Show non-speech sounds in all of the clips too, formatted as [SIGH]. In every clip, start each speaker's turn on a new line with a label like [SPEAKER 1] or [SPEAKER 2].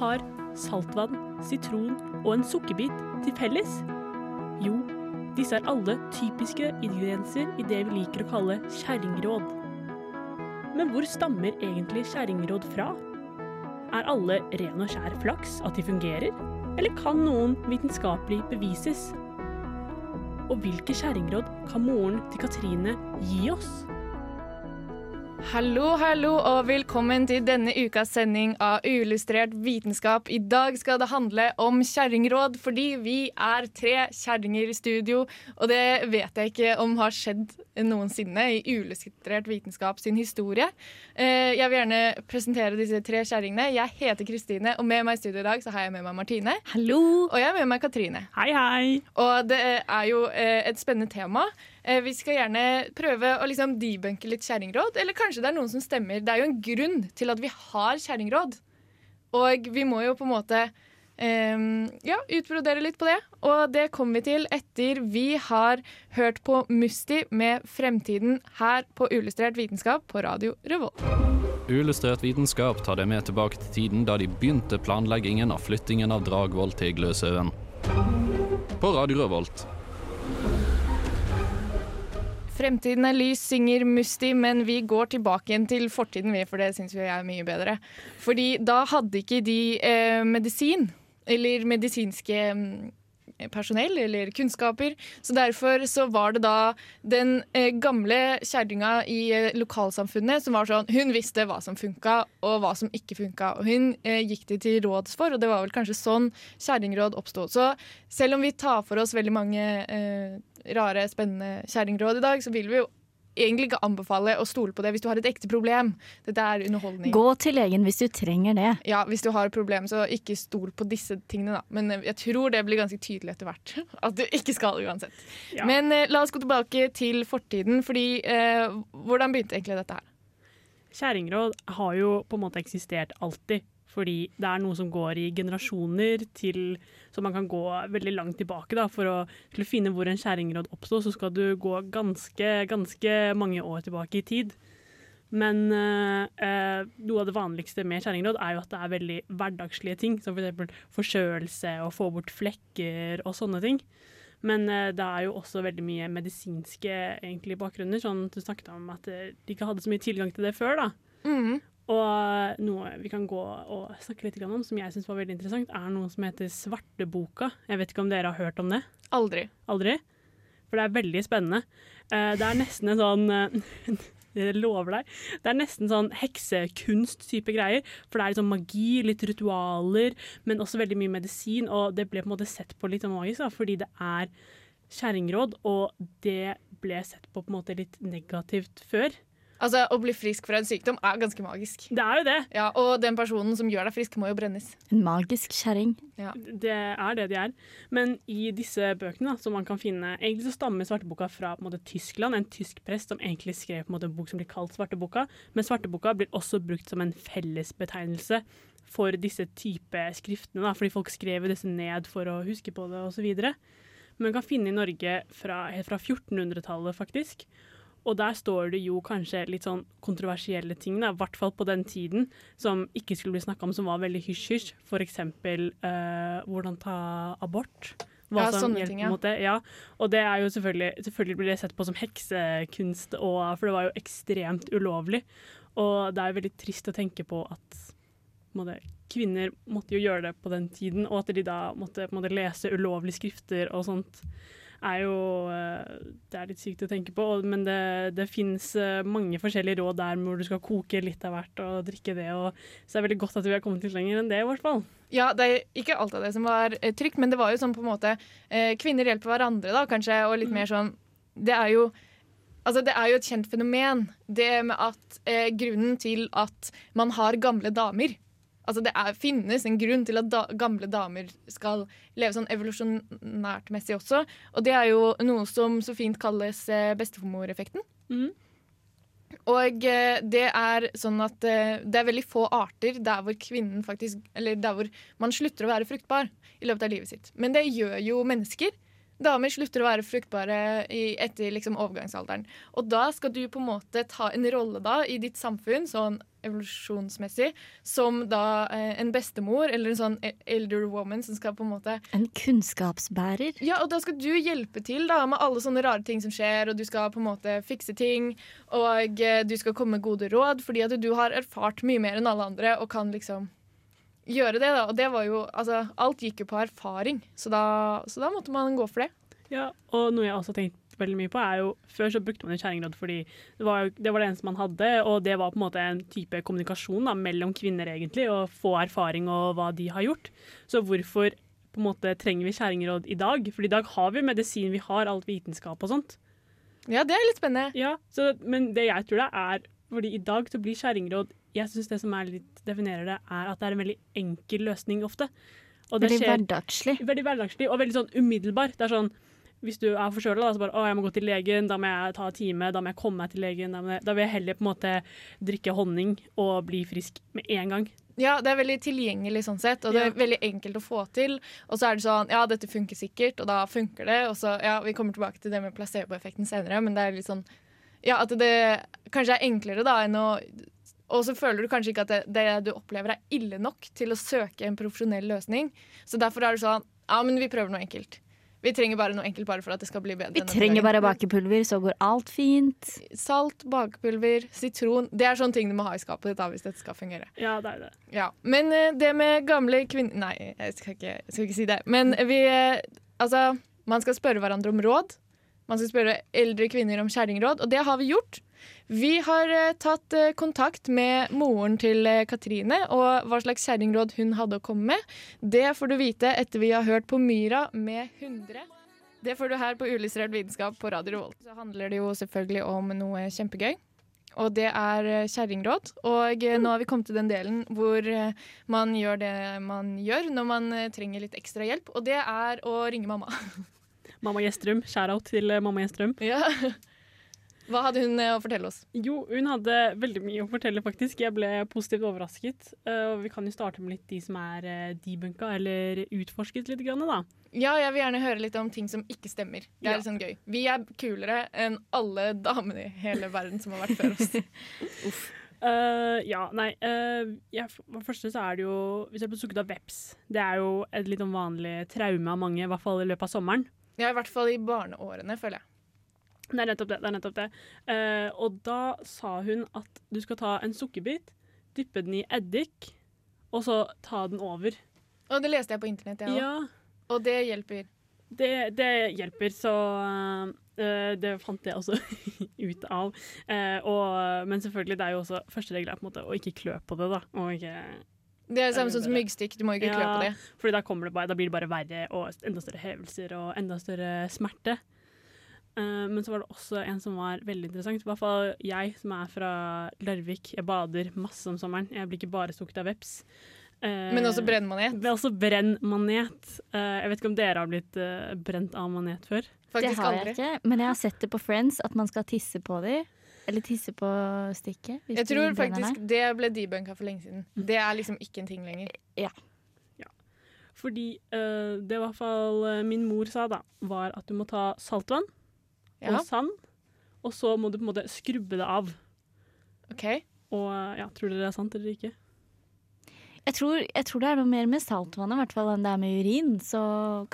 [SPEAKER 1] Har saltvann, sitron og en sukkerbit til felles? Jo, disse er alle typiske ingredienser i det vi liker å kalle kjerringråd. Men hvor stammer egentlig kjerringråd fra? Er alle ren og skjær flaks at de fungerer, eller kan noen vitenskapelig bevises? Og hvilke kjerringråd kan moren til Katrine gi oss?
[SPEAKER 2] Hallo, hallo, og velkommen til denne ukas sending av Uillustrert vitenskap. I dag skal det handle om kjerringråd, fordi vi er tre kjerringer i studio. Og det vet jeg ikke om har skjedd noensinne i Uillustrert vitenskap sin historie. Eh, Jeg vil gjerne presentere disse tre kjerringene. Jeg heter Kristine, og med meg i studio i dag så har jeg med meg Martine.
[SPEAKER 1] Hallo!
[SPEAKER 2] Og jeg har med meg Katrine.
[SPEAKER 1] Hei, hei!
[SPEAKER 2] Og det er jo eh, et spennende tema. Eh, vi skal gjerne prøve å liksom debunke litt kjerringråd, eller kanskje det er noen som stemmer. Det er jo en grunn til at vi har kjerringråd. Og vi må jo på en måte um, ja, utbrodere litt på det. Og det kommer vi til etter vi har hørt på Musti med Fremtiden her på Uillustrert vitenskap på Radio Revolt.
[SPEAKER 3] Uillustrert vitenskap tar deg med tilbake til tiden da de begynte planleggingen av flyttingen av Dragvoll til Gløshaugen. På Radio Revolt.
[SPEAKER 2] Fremtiden er lys, synger Musti, men vi går tilbake igjen til fortiden, vi, for det syns vi er mye bedre. Fordi da hadde ikke de eh, medisin, eller medisinske mm, personell eller kunnskaper. Så derfor så var det da den eh, gamle kjerringa i eh, lokalsamfunnet som var sånn Hun visste hva som funka og hva som ikke funka, og hun eh, gikk det til råds for, og det var vel kanskje sånn kjerringråd oppsto. Så selv om vi tar for oss veldig mange eh, rare, spennende kjerringråd i dag, så vil vi jo egentlig ikke anbefale å stole på det hvis du har et ekte problem. Dette er underholdning.
[SPEAKER 4] Gå til legen hvis du trenger det.
[SPEAKER 2] Ja, hvis du har et problem, så ikke stol på disse tingene, da. Men eh, jeg tror det blir ganske tydelig etter hvert. [LAUGHS] At du ikke skal uansett.
[SPEAKER 1] Ja.
[SPEAKER 2] Men eh, la oss gå tilbake til fortiden, fordi eh, hvordan begynte egentlig dette her?
[SPEAKER 1] Kjerringråd har jo på en måte eksistert alltid. Fordi det er noe som går i generasjoner til Så man kan gå veldig langt tilbake da, for å, å finne hvor en kjerringråd oppsto. Så skal du gå ganske, ganske mange år tilbake i tid. Men eh, eh, noe av det vanligste med kjerringråd er jo at det er veldig hverdagslige ting. Som f.eks. forkjølelse og få bort flekker og sånne ting. Men eh, det er jo også veldig mye medisinske egentlig, bakgrunner. Sånn at du snakket om at eh, de ikke hadde så mye tilgang til det før. da.
[SPEAKER 2] Mm.
[SPEAKER 1] Og noe vi kan gå og snakke litt om, som jeg syns var veldig interessant, er noe som heter Svarteboka. Jeg vet ikke om dere har hørt om det?
[SPEAKER 2] Aldri.
[SPEAKER 1] Aldri? For det er veldig spennende. Eh, Det er nesten en sånn eh, [LAUGHS] Jeg lover deg. Det er nesten sånn heksekunst-type greier. For det er sånn magi, litt ritualer, men også veldig mye medisin. Og det ble på en måte sett på litt magisk, da, fordi det er kjerringråd, og det ble sett på på en måte litt negativt før.
[SPEAKER 2] Altså, Å bli frisk fra en sykdom er ganske magisk.
[SPEAKER 1] Det er jo det.
[SPEAKER 2] Ja, Og den personen som gjør deg frisk, må jo brennes.
[SPEAKER 4] En magisk kjerring.
[SPEAKER 1] Det er det de er. Men i disse bøkene da, som man kan finne Egentlig så stammer Svarteboka fra på en måte, Tyskland. En tysk prest som egentlig skrev på en, måte, en bok som blir kalt Svarteboka. Men Svarteboka blir også brukt som en fellesbetegnelse for disse type skriftene. Da, fordi folk skrev disse ned for å huske på det osv. Men man kan finne i Norge fra, helt fra 1400-tallet, faktisk. Og der står det jo kanskje litt sånn kontroversielle ting, i hvert fall på den tiden, som ikke skulle bli snakka om, som var veldig hysj-hysj. Eksempel eh, hvordan ta abort.
[SPEAKER 2] Ja, sånne
[SPEAKER 1] hjelper
[SPEAKER 2] ting, ja.
[SPEAKER 1] Måte. Ja. Og det er jo selvfølgelig Selvfølgelig blir det sett på som heksekunst, og, for det var jo ekstremt ulovlig. Og det er jo veldig trist å tenke på at på måte, kvinner måtte jo gjøre det på den tiden, og at de da måtte måtte lese ulovlige skrifter og sånt er jo eh, Det er litt sykt å tenke på, men det, det fins mange forskjellige råd der hvor du skal koke litt av hvert og drikke det. Og, så det er veldig godt at vi har kommet litt lenger enn det, i hvert fall.
[SPEAKER 2] Ja, det er ikke alt av det som var eh, trygt, men det var jo sånn på en måte eh, Kvinner hjelper hverandre, da, kanskje, og litt mer sånn Det er jo Altså, det er jo et kjent fenomen, det med at eh, grunnen til at man har gamle damer Altså, det er, finnes en grunn til at da, gamle damer skal leve sånn evolusjonært messig også. Og det er jo noe som så fint kalles eh, bestemoreffekten.
[SPEAKER 1] Mm.
[SPEAKER 2] Og eh, det er sånn at eh, det er veldig få arter der hvor kvinnen faktisk Eller der hvor man slutter å være fruktbar i løpet av livet sitt. Men det gjør jo mennesker. Damer slutter å være fruktbare i, etter liksom, overgangsalderen. Og da skal du på en måte ta en rolle da i ditt samfunn, sånn evolusjonsmessig, som da eh, en bestemor eller en sånn e- elder woman som skal på en måte
[SPEAKER 4] En kunnskapsbærer.
[SPEAKER 2] ja, og da skal du hjelpe til da med alle sånne rare ting som skjer, og du skal på en måte fikse ting, og eh, du skal komme med gode råd, fordi at du har erfart mye mer enn alle andre og kan liksom gjøre det. da. Og det var jo, altså, alt gikk jo på erfaring, så da, så da måtte man gå for det.
[SPEAKER 1] Ja, og noe jeg også har veldig mye på, er jo Før så brukte man jo kjerringråd fordi det var, det var det eneste man hadde, og det var på en måte en type kommunikasjon da, mellom kvinner, egentlig, og få erfaring og hva de har gjort. Så hvorfor på en måte trenger vi kjerringråd i dag? For i dag har vi medisin, vi har alt vitenskap og sånt.
[SPEAKER 2] Ja, det er litt spennende.
[SPEAKER 1] Ja, så, Men det jeg tror det er fordi i dag så blir kjerringråd Jeg syns det som er litt definerer det, er at det er en veldig enkel løsning ofte.
[SPEAKER 4] Veldig hverdagslig.
[SPEAKER 1] veldig hverdagslig og veldig sånn umiddelbar. Det er sånn hvis du er forkjøla, så bare å, jeg må gå til legen, da må jeg ta time, da må jeg komme meg til legen. Da, må jeg, da vil jeg heller på en måte drikke honning og bli frisk med en gang.
[SPEAKER 2] Ja, det er veldig tilgjengelig sånn sett, og det er
[SPEAKER 1] Ja.
[SPEAKER 2] veldig enkelt å få til. Og så er det sånn, ja, dette funker sikkert, og da funker det. Og så, ja, vi kommer tilbake til det med placeboeffekten senere, men det er litt sånn, ja, at det kanskje er enklere da enn å og så føler du kanskje ikke at det, det du opplever er ille nok til å søke en profesjonell løsning. Så derfor er det sånn, ja, men vi prøver noe enkelt. Vi trenger bare noe enkelt bare for at det skal bli bedre.
[SPEAKER 4] Vi trenger bare bakepulver, så går alt fint.
[SPEAKER 2] Salt, bakepulver, sitron. Det er sånne ting du må ha i skapet ditt da, hvis dette skal fungere.
[SPEAKER 1] Ja, det er det.
[SPEAKER 2] Ja, Men eh, det med gamle kvinner Nei, jeg skal, ikke, jeg skal ikke si det. Men vi eh, Altså, man skal spørre hverandre om råd. Man skal spørre eldre kvinner om kjerringråd, og det har vi gjort. Vi har eh, tatt eh, kontakt med moren til eh, Katrine og hva slags kjerringråd hun hadde å komme med. Det får du vite etter vi har hørt på Myra med 100. Det får du her på Ulystrert vitenskap på Radio Volt. Så handler det jo selvfølgelig om noe kjempegøy. Og det er kjerringråd. Og nå har vi kommet til den delen hvor man gjør det man gjør når man trenger litt ekstra hjelp, og det er å ringe mamma. [LAUGHS]
[SPEAKER 1] Mamma Gjestrum, shout-out til mamma Gjestrum.
[SPEAKER 2] Ja. Hva hadde hun eh, å fortelle oss?
[SPEAKER 1] Jo, hun hadde veldig mye å fortelle, faktisk. Jeg ble positivt overrasket. Eh, og vi kan jo starte med litt de som er uh, debunka, eller utforsket litt, grann, da.
[SPEAKER 2] Ja, jeg vil gjerne høre litt om ting som ikke stemmer. Det er
[SPEAKER 1] Ja.
[SPEAKER 2] litt sånn gøy. Vi er kulere enn alle damene i hele verden som har vært før oss. [LAUGHS] [LAUGHS]
[SPEAKER 1] Eh, ja, nei uh, jeg, For det første så er det jo Hvis jeg på sukket av veps. Det er jo et litt sånn vanlig traume av mange, i hvert fall i løpet av sommeren.
[SPEAKER 2] Ja, i hvert fall i barneårene, føler jeg.
[SPEAKER 1] Det er nettopp det. det, er nettopp det. Uh, og da sa hun at du skal ta en sukkerbit, dyppe den i eddik, og så ta den over.
[SPEAKER 2] Og det leste jeg på internett, jeg òg.
[SPEAKER 1] Ja,
[SPEAKER 2] Og det hjelper.
[SPEAKER 1] det, det hjelper, så uh, det fant jeg også [LAUGHS] ut av. Uh, og, men selvfølgelig, det er jo også første regel er på en måte å ikke klø på det, da. Og ikke,
[SPEAKER 2] Det er det samme som myggstikk. Du må ikke klø på det.
[SPEAKER 1] fordi da, det bare, da blir det bare verre, og enda større hevelser og enda større smerte. Eh, men så var det også en som var veldig interessant. I hvert fall jeg som er fra Larvik. Jeg bader masse om sommeren. Jeg blir ikke bare stukket av veps. Uh,
[SPEAKER 2] Men også brennmanet.
[SPEAKER 1] Men også brennmanet. Uh, jeg vet ikke om dere har blitt brent av manet før?
[SPEAKER 4] Det
[SPEAKER 2] Faktisk
[SPEAKER 4] har jeg
[SPEAKER 2] aldri.
[SPEAKER 4] ikke, men jeg har sett det på Friends, at man skal tisse på dem. Eller tisse på stikket. hvis
[SPEAKER 2] Jeg tror faktisk det ble debunka for lenge siden. Det er liksom ikke en ting lenger.
[SPEAKER 1] Fordi eh, det i hvert fall min mor sa, da, var at du må ta saltvann
[SPEAKER 2] Ja,
[SPEAKER 1] og sand, og så må du på en måte skrubbe det av.
[SPEAKER 2] ok.
[SPEAKER 1] Og eh, ja, tror dere det er sant eller ikke?
[SPEAKER 4] Jeg tror, jeg tror det er noe mer med saltvannet i hvert fall enn det er med urin, så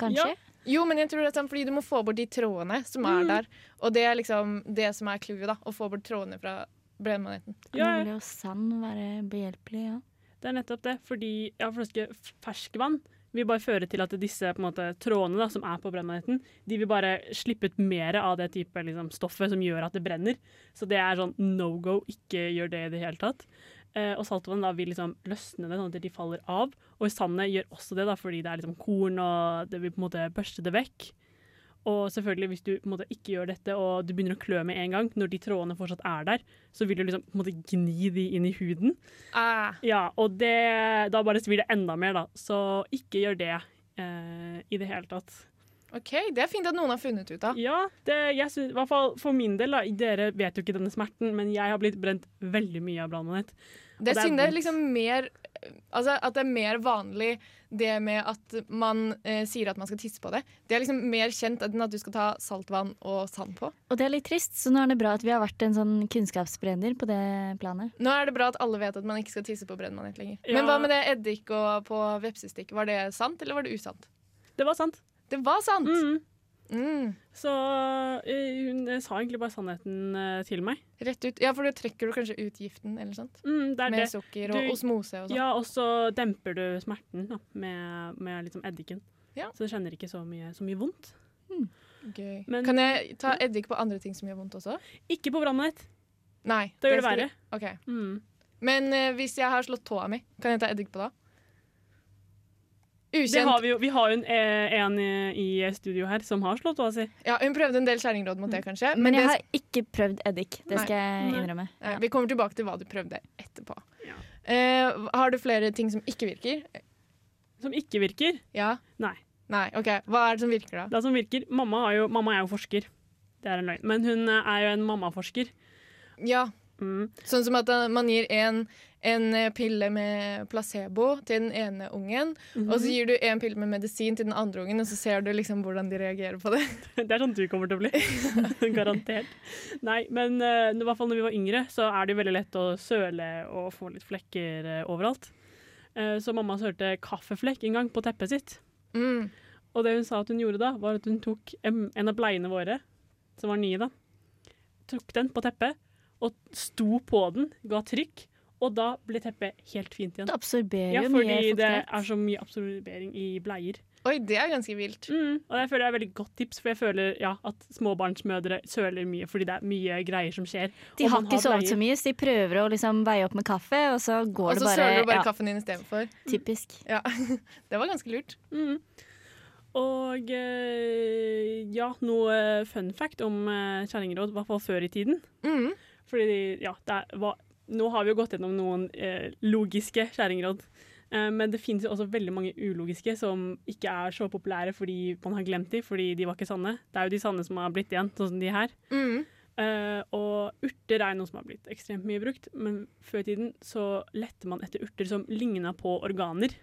[SPEAKER 4] kanskje.
[SPEAKER 1] Ja.
[SPEAKER 2] Jo, men jeg tror det er sant, fordi du må få bort de trådene som er
[SPEAKER 1] Mm.
[SPEAKER 2] der. Og det er liksom det som er clouet, da. Å få bort trådene fra brennmaneten.
[SPEAKER 1] Ja,
[SPEAKER 4] Ja, jo sand være behjelpelig, ja.
[SPEAKER 1] Det er nettopp det. Fordi ja, ferskvann vil bare føre til at disse måte, trådene da, som er på brennmaneten, de vil bare slippe ut mer av det type liksom, stoffet som gjør at det brenner. Så det er sånn no go, ikke gjør det i det hele tatt. Eh, og saltvann da vil liksom løsne det, sånn at de faller av. Og sandet gjør også det, da, fordi det er liksom korn, og det vil på en måte børste det vekk. Og selvfølgelig, hvis du måte, ikke gjør dette og du begynner å klø med en gang, når de trådene fortsatt er der, så vil du liksom måte gni de inn i huden.
[SPEAKER 2] Ah.
[SPEAKER 1] Ja, og det, da bare svir det enda mer, da. Så ikke gjør det eh, i det hele tatt.
[SPEAKER 2] OK, det er fint at noen har funnet ut av.
[SPEAKER 1] Ja, det, jeg synes, i hvert fall for min del, da, dere vet jo ikke denne smerten, men jeg har blitt brent veldig mye av brannmanett.
[SPEAKER 2] Det
[SPEAKER 1] det er
[SPEAKER 2] synd det er liksom mer Altså at det er mer vanlig det med at man eh, sier at man skal tisse på det. Det er liksom mer kjent enn at du skal ta saltvann og sand på.
[SPEAKER 4] Og det er litt trist, så nå er det bra at vi har vært en sånn kunnskapsbrenner på det planet.
[SPEAKER 2] Nå er det bra at alle vet at man ikke skal tisse på brennmanet lenger.
[SPEAKER 1] Ja.
[SPEAKER 2] Men hva med det eddik og på vepsestikk? Var det sant, eller var det usant?
[SPEAKER 1] Det var sant.
[SPEAKER 2] Det var sant!
[SPEAKER 1] Mm.
[SPEAKER 2] Mm.
[SPEAKER 1] Så eh, hun sa egentlig bare sannheten eh, til meg.
[SPEAKER 2] Rett ut. Ja, for da trekker du kanskje ut giften, eller sånt?
[SPEAKER 1] Mm,
[SPEAKER 2] Med
[SPEAKER 1] det.
[SPEAKER 2] sukker og
[SPEAKER 1] Du-
[SPEAKER 2] osmose og sånn.
[SPEAKER 1] Ja, og så demper du smerten da, med, med liksom eddiken.
[SPEAKER 2] Ja.
[SPEAKER 1] Så du kjenner ikke så mye, så mye vondt.
[SPEAKER 2] Gøy.
[SPEAKER 1] Men-
[SPEAKER 2] kan jeg ta eddik på andre ting som gjør vondt også?
[SPEAKER 1] Ikke på brannmanett.
[SPEAKER 2] Nei.
[SPEAKER 1] Da gjør det verre.
[SPEAKER 2] Okay.
[SPEAKER 1] Mm.
[SPEAKER 2] Men uh, hvis jeg har slått tåa mi, kan jeg ta eddik på da?
[SPEAKER 1] Det
[SPEAKER 2] Ukjent.
[SPEAKER 1] har vi, jo, vi har jo en, eh, en i i studio her som har slått hva si.
[SPEAKER 2] Ja, hun prøvde en del kjerringråd mot det, kanskje.
[SPEAKER 4] Men jeg
[SPEAKER 2] det-
[SPEAKER 4] har ikke prøvd eddik. Det skal jeg innrømme.
[SPEAKER 2] Ja. Vi kommer tilbake til hva du prøvde etterpå.
[SPEAKER 1] Ja.
[SPEAKER 2] Uh, har du flere ting som ikke virker?
[SPEAKER 1] Som ikke virker.
[SPEAKER 2] Ja?
[SPEAKER 1] Nei.
[SPEAKER 2] Nei, ok. Hva er det som virker, da?
[SPEAKER 1] Det som virker, mamma, har jo, mamma er jo forsker. Det er en løgn. Men hun eh, er jo en mammaforsker.
[SPEAKER 2] Ja,
[SPEAKER 1] Mm.
[SPEAKER 2] Sånn som at man gir en, en eh, pille med placebo til den ene ungen,
[SPEAKER 1] mm.
[SPEAKER 2] og så gir du en pille med medisin til den andre ungen, og så ser du liksom hvordan de reagerer på det. [LAUGHS]
[SPEAKER 1] Det er sånn du kommer til å bli. [LAUGHS] Garantert. Nei, men uh, i hvert fall når vi var yngre, så er det veldig lett å søle og få litt flekker uh, overalt. Uh, så mamma sølte kaffeflekk en gang på teppet sitt.
[SPEAKER 2] Mm.
[SPEAKER 1] Og det hun sa at hun gjorde da, var at hun tok en, en av bleiene våre, som var nye da, tok den på teppet, og sto på den, ga trykk, og da ble teppet helt fint igjen.
[SPEAKER 4] Det absorberer
[SPEAKER 1] Ja,
[SPEAKER 4] jo mye
[SPEAKER 1] fordi det er så mye absorbering i bleier.
[SPEAKER 2] Oi, det er ganske vilt.
[SPEAKER 1] Mm, og jeg føler det er et veldig godt tips, for jeg føler ja, at småbarnsmødre søler mye fordi det er mye greier som skjer.
[SPEAKER 4] De har ikke sovet så mye, så de prøver å liksom veie opp med kaffe, og så går
[SPEAKER 2] Og
[SPEAKER 4] det
[SPEAKER 2] så søler du bare
[SPEAKER 4] ja,
[SPEAKER 2] kaffen din istedenfor.
[SPEAKER 4] Typisk.
[SPEAKER 2] Ja. [LAUGHS] Det var ganske lurt.
[SPEAKER 1] Mm. Og eh, ja, noe fun fact om uh, kjerringråd, i hvert fall før i tiden.
[SPEAKER 2] Mm.
[SPEAKER 1] Fordi ja, det er, hva, nå har vi jo gått gjennom noen eh, logiske skjæringråd, Eh, men det finnes jo også veldig mange ulogiske som ikke er så populære fordi man har glemt de, fordi de var ikke sanne. Det er jo de sanne som har blitt igjen, sånn som de her.
[SPEAKER 2] Mm.
[SPEAKER 1] Eh, og urter er noe som har blitt ekstremt mye brukt, men før i tiden så lette man etter urter som ligna på organer.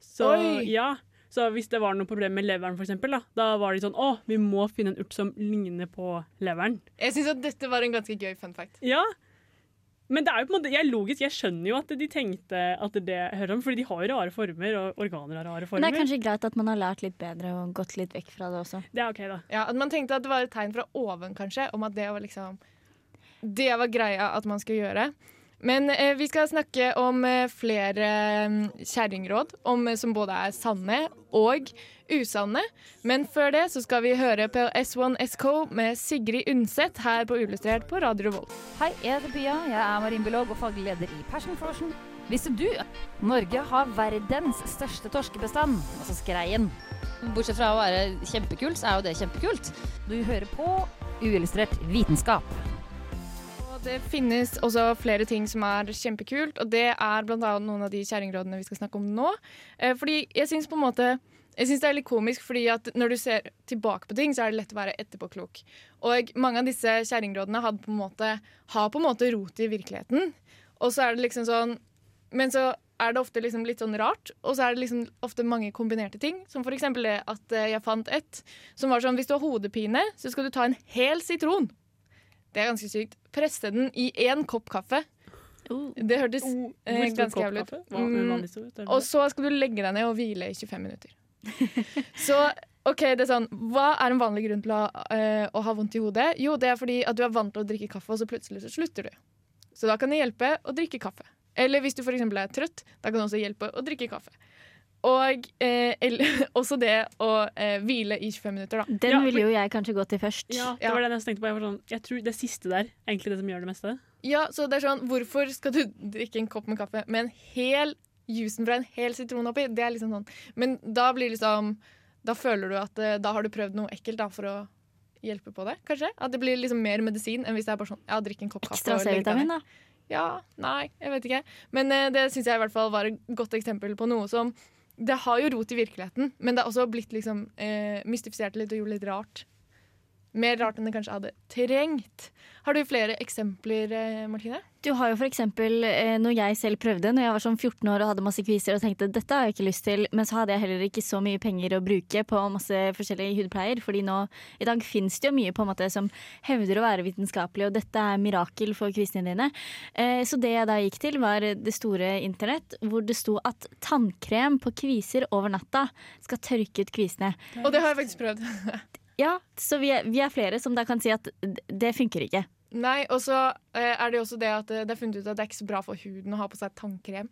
[SPEAKER 1] Så
[SPEAKER 2] Oi!
[SPEAKER 1] ja, så hvis det var noe problem med leveren, for eksempel, da, da var de sånn Å, vi må finne en urt som ligner på leveren.
[SPEAKER 2] Jeg syns at dette var en ganske gøy fun fact.
[SPEAKER 1] Ja. Men det er jo på en måte, jeg logisk, jeg skjønner jo at de tenkte at det hører om, fordi de har jo rare former, og organer har rare former.
[SPEAKER 4] Men det er kanskje greit at man har lært litt bedre og gått litt vekk fra det også.
[SPEAKER 1] Det er OK, da.
[SPEAKER 2] Ja, At man tenkte at det var et tegn fra oven, kanskje, om at det var liksom Det var greia at man skulle gjøre. Men eh, vi skal snakke om eh, flere mm, kjerringråd, eh, som både er sanne og usanne. Men før det så skal vi høre på S1SK med Sigrid Undset her på Uillustrert på Radio Revolt.
[SPEAKER 5] Hei, jeg heter Pia. Jeg er marinbiolog og faglig leder i Passion Frosion. Visste du Norge har verdens største torskebestand, altså skreien?
[SPEAKER 6] Bortsett fra å være kjempekult, så er jo det kjempekult.
[SPEAKER 5] Du hører på Uillustrert vitenskap.
[SPEAKER 2] Det finnes også flere ting som er kjempekult, og det er bl.a. noen av de kjerringrådene vi skal snakke om nå. Eh, fordi jeg syns synes det er litt komisk, fordi at når du ser tilbake på ting, så er det lett å være etterpåklok. Og mange av disse kjerringrådene har på en måte rot i virkeligheten. Og så er det liksom sånn Men så er det ofte liksom litt sånn rart, og så er det liksom ofte mange kombinerte ting. Som for eksempel det at eh, jeg fant et som var sånn hvis du har hodepine, så skal du ta en hel sitron. Det er ganske sykt. Presse den i én kopp kaffe. Det hørtes eh, ganske jævlig ut. Mm? Og så skal du legge deg ned og hvile i 25 minutter. [LAUGHS] så OK, det er sånn Hva er en vanlig grunn til å, eh, å ha vondt i hodet? Jo, det er fordi at du er vant til å drikke kaffe, og så plutselig så slutter du. Så da kan det hjelpe å drikke kaffe. Eller hvis du f.eks. er trøtt, da kan det også hjelpe å drikke kaffe. Og eh, [LAUGHS] også det å eh, hvile i 25 minutter, da.
[SPEAKER 4] Den
[SPEAKER 1] Ja,
[SPEAKER 4] ville jo jeg kanskje gått til først.
[SPEAKER 1] Ja, det
[SPEAKER 2] Ja.
[SPEAKER 1] var det jeg tenkte på. Jeg, var sånn, jeg tror det siste der er egentlig det som gjør det meste.
[SPEAKER 2] Ja, så det er sånn, Hvorfor skal du drikke en kopp med kaffe med en hel jusen fra en hel sitron oppi? Det er liksom sånn. Men da blir liksom da føler du at eh, da har du prøvd noe ekkelt da, for å hjelpe på det, kanskje. At det blir liksom mer medisin enn hvis det er bare sånn ja, drikk en kopp kaffe.
[SPEAKER 4] Ekstra C-vitamin, da.
[SPEAKER 2] Ja, nei, jeg vet ikke. Men eh, det syns jeg i hvert fall var et godt eksempel på noe som Det har jo rot i virkeligheten, men det har også blitt liksom eh, mystifisert litt og gjort litt rart. Mer rart enn det kanskje hadde trengt. Har du flere eksempler, eh, Martine?
[SPEAKER 4] Du har jo for eksempel eh, når jeg selv prøvde, når jeg var sånn 14 år og hadde masse kviser og tenkte dette har jeg ikke lyst til, men så hadde jeg heller ikke så mye penger å bruke på masse forskjellige hudpleier, fordi nå i dag finnes det jo mye på en måte som hevder å være vitenskapelig, og dette er mirakel for kvisene dine. Eh, så det jeg da gikk til, var det store internett, hvor det sto at tannkrem på kviser over natta skal tørke ut kvisene.
[SPEAKER 2] Og det har jeg faktisk prøvd. [LAUGHS]
[SPEAKER 4] Ja, så vi er, vi er flere som da kan si at det funker ikke.
[SPEAKER 2] Nei, og så eh, er det jo også det at eh, det er funnet ut at det er ikke så bra for huden å ha på seg tannkrem.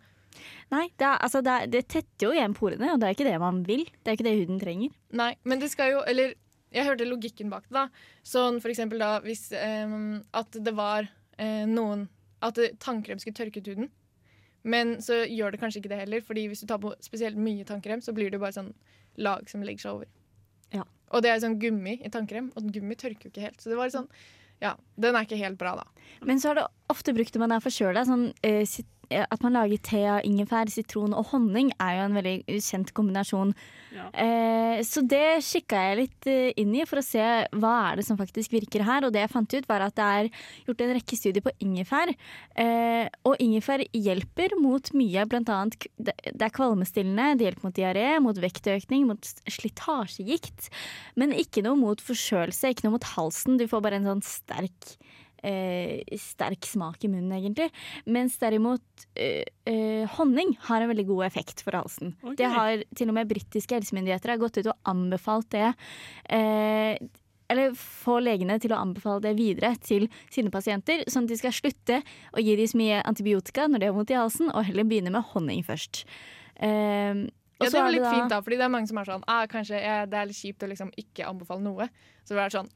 [SPEAKER 4] Nei, det, er, altså det, er, det tetter jo igjen porene, og det er ikke det man vil. Det er ikke det huden trenger.
[SPEAKER 2] Nei, men det skal jo Eller jeg hørte logikken bak det. da Sånn for eksempel da hvis eh, at det var eh, noen At tannkrem skulle tørke ut huden. Men så gjør det kanskje ikke det heller, Fordi hvis du tar på spesielt mye tannkrem, så blir det bare sånn lag som legger seg over. Og det er sånn gummi i tannkrem, og gummi tørker jo ikke helt. Så det var sånn Ja, den er ikke helt bra, da.
[SPEAKER 4] Men så er det ofte brukt når man er forkjøla. Sånn, eh, at man lager te av ingefær, sitron og honning er jo en veldig kjent kombinasjon.
[SPEAKER 1] Ja.
[SPEAKER 4] Eh, så det kikka jeg litt eh, inn i for å se hva er det som faktisk virker her. Og det jeg fant ut, var at det er gjort en rekke studier på ingefær. Eh, og ingefær hjelper mot mye, blant annet det er kvalmestillende, det hjelper mot diaré, mot vektøkning, mot slitasjegikt. Men ikke noe mot forkjølelse, ikke noe mot halsen. Du får bare en sånn sterk eh, sterk smak i munnen, egentlig. Mens derimot eh, eh, honning har en veldig god effekt for halsen.
[SPEAKER 1] Okay.
[SPEAKER 4] Det har til og med britiske helsemyndigheter har gått ut og anbefalt det. Eh, eller få legene til å anbefale det videre til sine pasienter, sånn at de skal slutte å gi dem så mye antibiotika når de har vondt i halsen, og heller begynne med honning først. Eh,
[SPEAKER 2] Ja, det var
[SPEAKER 4] er
[SPEAKER 2] litt fint, da, fordi det er mange som er sånn ah, Kanskje eh, det er litt kjipt å liksom ikke anbefale noe. Så det er sånn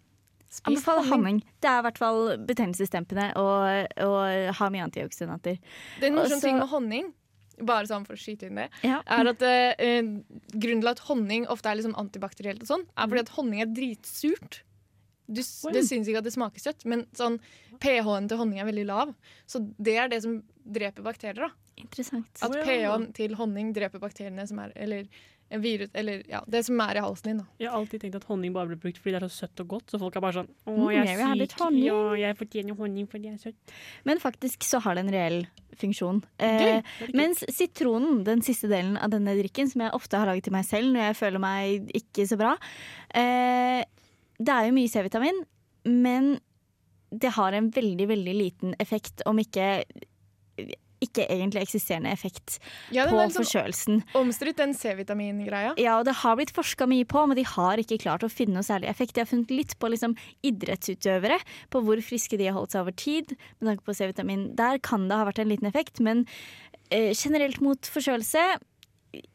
[SPEAKER 4] Anbefaler
[SPEAKER 2] honning.
[SPEAKER 4] honning. Det er i hvert fall betennelsesdempende og, og har mye antioksidanter.
[SPEAKER 2] Det er en morsom ting med honning, bare sånn for å skyte inn det,
[SPEAKER 4] Ja.
[SPEAKER 2] er at eh, eh, grunnen til at honning ofte er sånn antibakterielt og sånn, er fordi at honning er dritsurt. Du, det syns ikke at det smaker søtt, men sånn pH-en til honning er veldig lav. Så det er det som dreper bakterier. da
[SPEAKER 4] Interessant.
[SPEAKER 2] At pH-en til honning dreper bakteriene som er Eller en virus Eller ja, det som er i halsen din. da
[SPEAKER 1] Jeg har alltid tenkt at honning bare blir brukt fordi det er så søtt og godt. Så folk er bare sånn Å,
[SPEAKER 4] Mm,
[SPEAKER 1] jeg
[SPEAKER 4] jeg
[SPEAKER 1] er
[SPEAKER 4] litt
[SPEAKER 1] syk.
[SPEAKER 4] honning.
[SPEAKER 1] Ja, jeg fortjener honning fordi jeg er søt.
[SPEAKER 4] Men faktisk så har det en reell funksjon. Eh, mens sitronen, den siste delen av denne drikken, som jeg ofte har laget til meg selv når jeg føler meg ikke så bra eh, Det er jo mye C-vitamin, men det har en veldig, veldig liten effekt, om ikke ikke egentlig eksisterende effekt
[SPEAKER 2] Ja,
[SPEAKER 4] på
[SPEAKER 2] sånn
[SPEAKER 4] forkjølelsen.
[SPEAKER 2] omstridt, den C-vitamingreia.
[SPEAKER 4] Ja, og det har blitt forska mye på, men de har ikke klart å finne noe særlig effekt. De har funnet litt på liksom, idrettsutøvere, på hvor friske de har holdt seg over tid. Med tanke på C-vitamin. Der kan det ha vært en liten effekt, men eh, generelt mot forkjølelse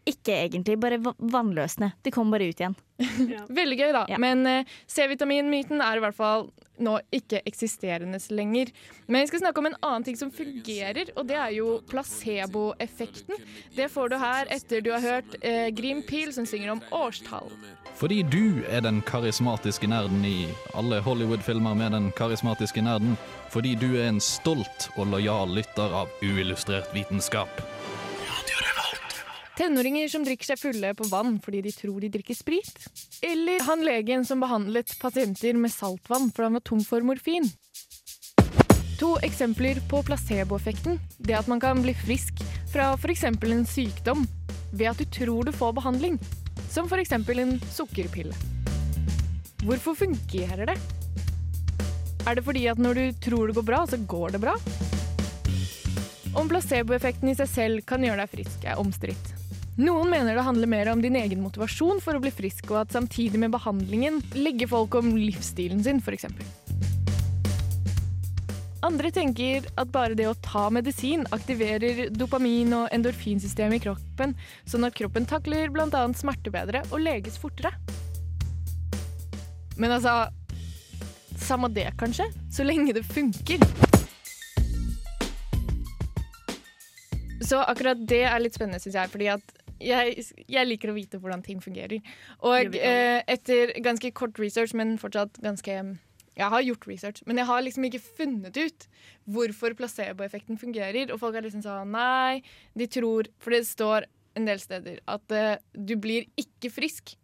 [SPEAKER 4] ikke egentlig, bare va- vannløsende. De kommer bare ut igjen. [LAUGHS]
[SPEAKER 2] Veldig gøy, da.
[SPEAKER 4] Ja.
[SPEAKER 2] Men uh, C-vitaminmyten er i hvert fall nå ikke eksisterende lenger. Men vi skal snakke om en annen ting som fungerer, og det er jo placeboeffekten. Det får du her etter du har hørt uh, Grim Peel som synger om årstall.
[SPEAKER 3] Fordi du er den karismatiske nerden i alle Hollywood-filmer med den karismatiske nerden. Fordi du er en stolt og lojal lytter av uillustrert vitenskap.
[SPEAKER 2] Tenåringer som drikker seg fulle på vann fordi de tror de drikker sprit. Eller han legen som behandlet pasienter med saltvann fordi han var tom for morfin. To eksempler på placeboeffekten. Det at man kan bli frisk fra f.eks. en sykdom ved at du tror du får behandling. Som f.eks. en sukkerpille. Hvorfor fungerer det? Er det fordi at når du tror det går bra, så går det bra? Om placeboeffekten i seg selv kan gjøre deg frisk, er omstridt. Noen mener det handler mer om din egen motivasjon for å bli frisk, og at samtidig med behandlingen legger folk om livsstilen sin, f.eks. Andre tenker at bare det å ta medisin aktiverer dopamin- og endorfinsystemet i kroppen, sånn at kroppen takler bl.a. smerte bedre og leges fortere. Men altså Samme det, kanskje? Så lenge det funker. Så akkurat det er litt spennende, syns jeg. Fordi at jeg, jeg liker å vite hvordan ting fungerer. Og eh, etter ganske kort research, men fortsatt ganske Jeg har gjort research, men jeg har liksom ikke funnet ut hvorfor placeboeffekten fungerer. Og folk er liksom sånn Nei, de tror For det står en del steder at eh, du blir ikke frisk